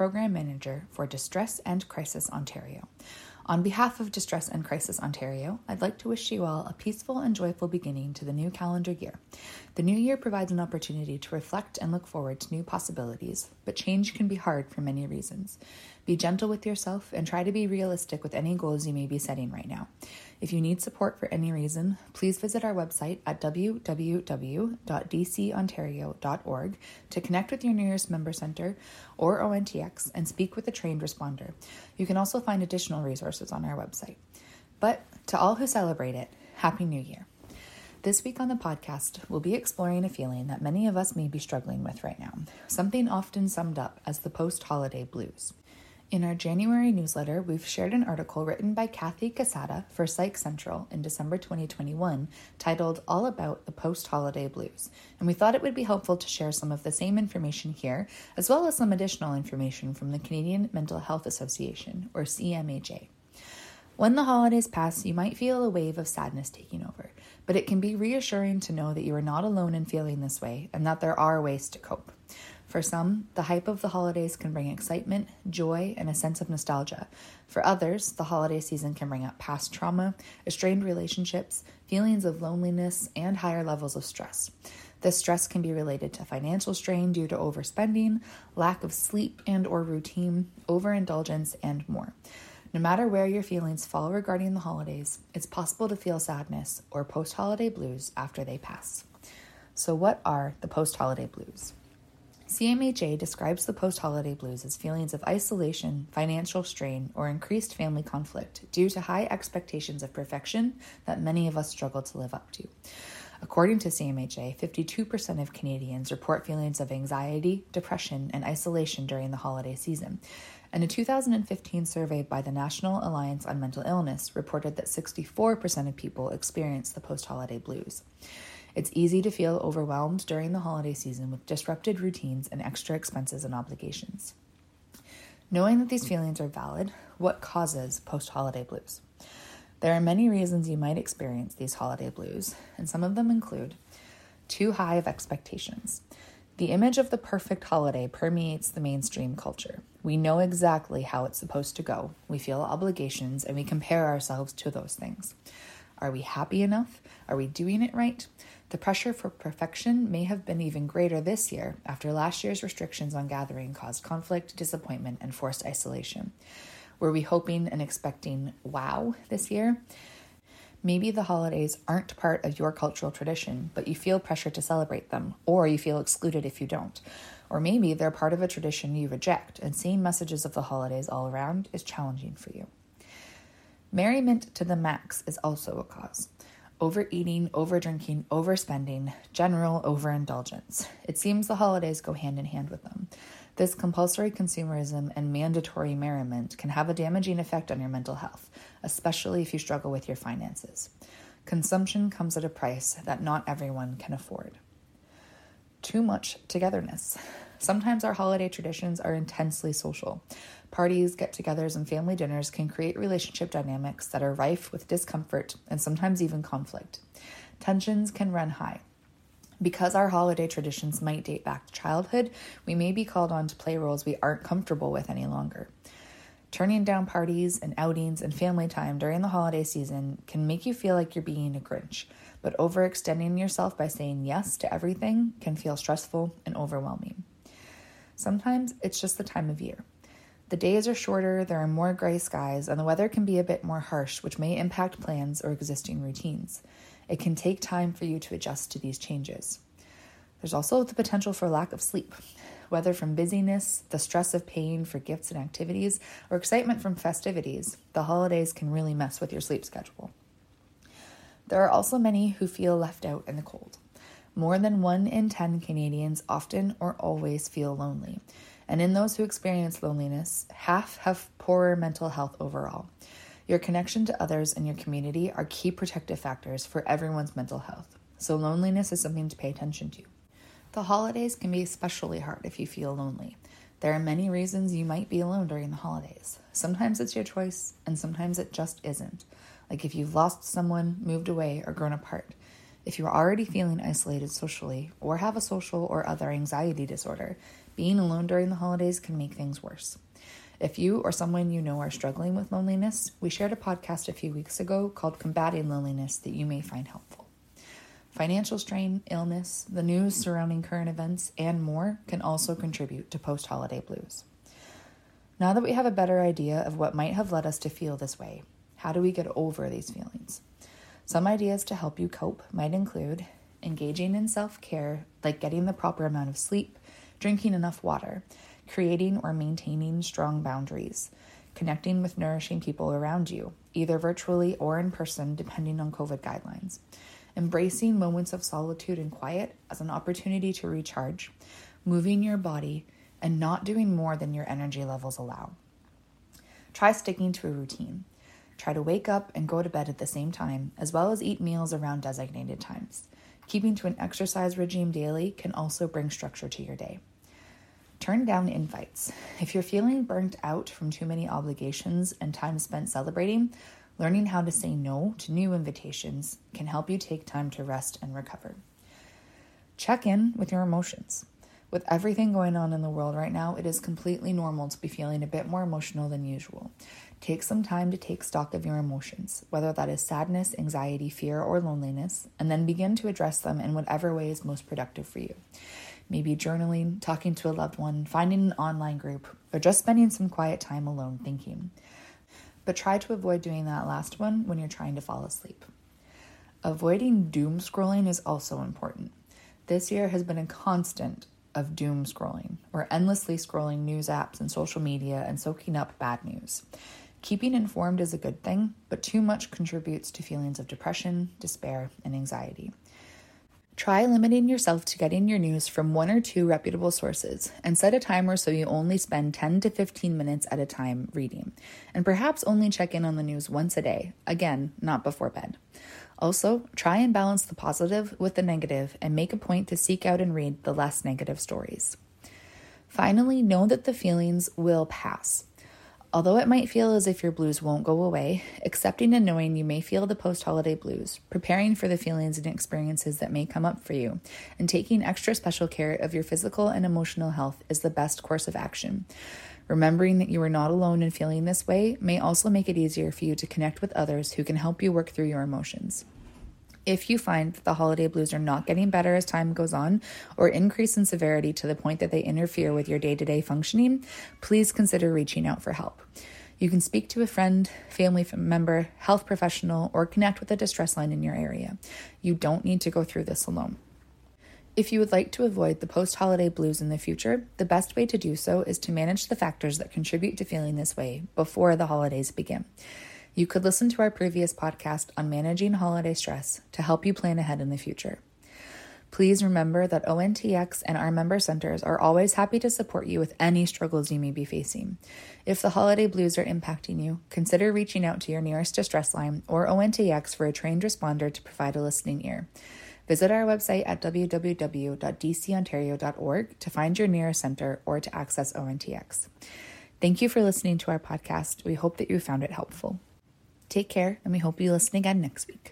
Program Manager for Distress and Crisis Ontario. On behalf of Distress and Crisis Ontario, I'd like to wish you all a peaceful and joyful beginning to the new calendar year. The new year provides an opportunity to reflect and look forward to new possibilities, but change can be hard for many reasons. Be gentle with yourself and try to be realistic with any goals you may be setting right now. If you need support for any reason, please visit our website at www.dcontario.org to connect with your nearest member center or ONTX and speak with a trained responder. You can also find additional resources on our website. But to all who celebrate it, Happy New Year. This week on the podcast, we'll be exploring a feeling that many of us may be struggling with right now, something often summed up as the post holiday blues. In our January newsletter, we've shared an article written by Kathy Casada for Psych Central in December 2021 titled All About the Post Holiday Blues. And we thought it would be helpful to share some of the same information here, as well as some additional information from the Canadian Mental Health Association, or CMHA. When the holidays pass, you might feel a wave of sadness taking over, but it can be reassuring to know that you are not alone in feeling this way and that there are ways to cope. For some, the hype of the holidays can bring excitement, joy, and a sense of nostalgia. For others, the holiday season can bring up past trauma, strained relationships, feelings of loneliness, and higher levels of stress. This stress can be related to financial strain due to overspending, lack of sleep and or routine, overindulgence, and more. No matter where your feelings fall regarding the holidays, it's possible to feel sadness or post-holiday blues after they pass. So what are the post-holiday blues? CMHA describes the post holiday blues as feelings of isolation, financial strain, or increased family conflict due to high expectations of perfection that many of us struggle to live up to. According to CMHA, 52% of Canadians report feelings of anxiety, depression, and isolation during the holiday season. And a 2015 survey by the National Alliance on Mental Illness reported that 64% of people experience the post holiday blues. It's easy to feel overwhelmed during the holiday season with disrupted routines and extra expenses and obligations. Knowing that these feelings are valid, what causes post holiday blues? There are many reasons you might experience these holiday blues, and some of them include too high of expectations. The image of the perfect holiday permeates the mainstream culture. We know exactly how it's supposed to go. We feel obligations and we compare ourselves to those things. Are we happy enough? Are we doing it right? The pressure for perfection may have been even greater this year after last year's restrictions on gathering caused conflict, disappointment, and forced isolation. Were we hoping and expecting wow this year? Maybe the holidays aren't part of your cultural tradition, but you feel pressure to celebrate them, or you feel excluded if you don't. Or maybe they're part of a tradition you reject, and seeing messages of the holidays all around is challenging for you. Merriment to the max is also a cause overeating, overdrinking, overspending, general overindulgence. It seems the holidays go hand in hand with them. This compulsory consumerism and mandatory merriment can have a damaging effect on your mental health, especially if you struggle with your finances. Consumption comes at a price that not everyone can afford. Too much togetherness. Sometimes our holiday traditions are intensely social. Parties, get togethers, and family dinners can create relationship dynamics that are rife with discomfort and sometimes even conflict. Tensions can run high. Because our holiday traditions might date back to childhood, we may be called on to play roles we aren't comfortable with any longer. Turning down parties and outings and family time during the holiday season can make you feel like you're being a Grinch, but overextending yourself by saying yes to everything can feel stressful and overwhelming. Sometimes it's just the time of year. The days are shorter, there are more gray skies, and the weather can be a bit more harsh, which may impact plans or existing routines. It can take time for you to adjust to these changes. There's also the potential for lack of sleep, whether from busyness, the stress of paying for gifts and activities, or excitement from festivities. The holidays can really mess with your sleep schedule. There are also many who feel left out in the cold. More than one in 10 Canadians often or always feel lonely. And in those who experience loneliness, half have poorer mental health overall. Your connection to others in your community are key protective factors for everyone's mental health. So, loneliness is something to pay attention to. The holidays can be especially hard if you feel lonely. There are many reasons you might be alone during the holidays. Sometimes it's your choice, and sometimes it just isn't. Like if you've lost someone, moved away, or grown apart. If you're already feeling isolated socially or have a social or other anxiety disorder, being alone during the holidays can make things worse. If you or someone you know are struggling with loneliness, we shared a podcast a few weeks ago called Combating Loneliness that you may find helpful. Financial strain, illness, the news surrounding current events, and more can also contribute to post holiday blues. Now that we have a better idea of what might have led us to feel this way, how do we get over these feelings? Some ideas to help you cope might include engaging in self care, like getting the proper amount of sleep, drinking enough water, creating or maintaining strong boundaries, connecting with nourishing people around you, either virtually or in person, depending on COVID guidelines, embracing moments of solitude and quiet as an opportunity to recharge, moving your body, and not doing more than your energy levels allow. Try sticking to a routine. Try to wake up and go to bed at the same time, as well as eat meals around designated times. Keeping to an exercise regime daily can also bring structure to your day. Turn down invites. If you're feeling burnt out from too many obligations and time spent celebrating, learning how to say no to new invitations can help you take time to rest and recover. Check in with your emotions. With everything going on in the world right now, it is completely normal to be feeling a bit more emotional than usual. Take some time to take stock of your emotions, whether that is sadness, anxiety, fear, or loneliness, and then begin to address them in whatever way is most productive for you. Maybe journaling, talking to a loved one, finding an online group, or just spending some quiet time alone thinking. But try to avoid doing that last one when you're trying to fall asleep. Avoiding doom scrolling is also important. This year has been a constant of doom scrolling. We're endlessly scrolling news apps and social media and soaking up bad news. Keeping informed is a good thing, but too much contributes to feelings of depression, despair, and anxiety. Try limiting yourself to getting your news from one or two reputable sources and set a timer so you only spend 10 to 15 minutes at a time reading. And perhaps only check in on the news once a day, again, not before bed. Also, try and balance the positive with the negative and make a point to seek out and read the less negative stories. Finally, know that the feelings will pass. Although it might feel as if your blues won't go away, accepting and knowing you may feel the post holiday blues, preparing for the feelings and experiences that may come up for you, and taking extra special care of your physical and emotional health is the best course of action. Remembering that you are not alone in feeling this way may also make it easier for you to connect with others who can help you work through your emotions. If you find that the holiday blues are not getting better as time goes on or increase in severity to the point that they interfere with your day to day functioning, please consider reaching out for help. You can speak to a friend, family member, health professional, or connect with a distress line in your area. You don't need to go through this alone. If you would like to avoid the post holiday blues in the future, the best way to do so is to manage the factors that contribute to feeling this way before the holidays begin. You could listen to our previous podcast on managing holiday stress to help you plan ahead in the future. Please remember that ONTX and our member centers are always happy to support you with any struggles you may be facing. If the holiday blues are impacting you, consider reaching out to your nearest distress line or ONTX for a trained responder to provide a listening ear. Visit our website at www.dcontario.org to find your nearest center or to access ONTX. Thank you for listening to our podcast. We hope that you found it helpful. Take care, and we hope you listen again next week.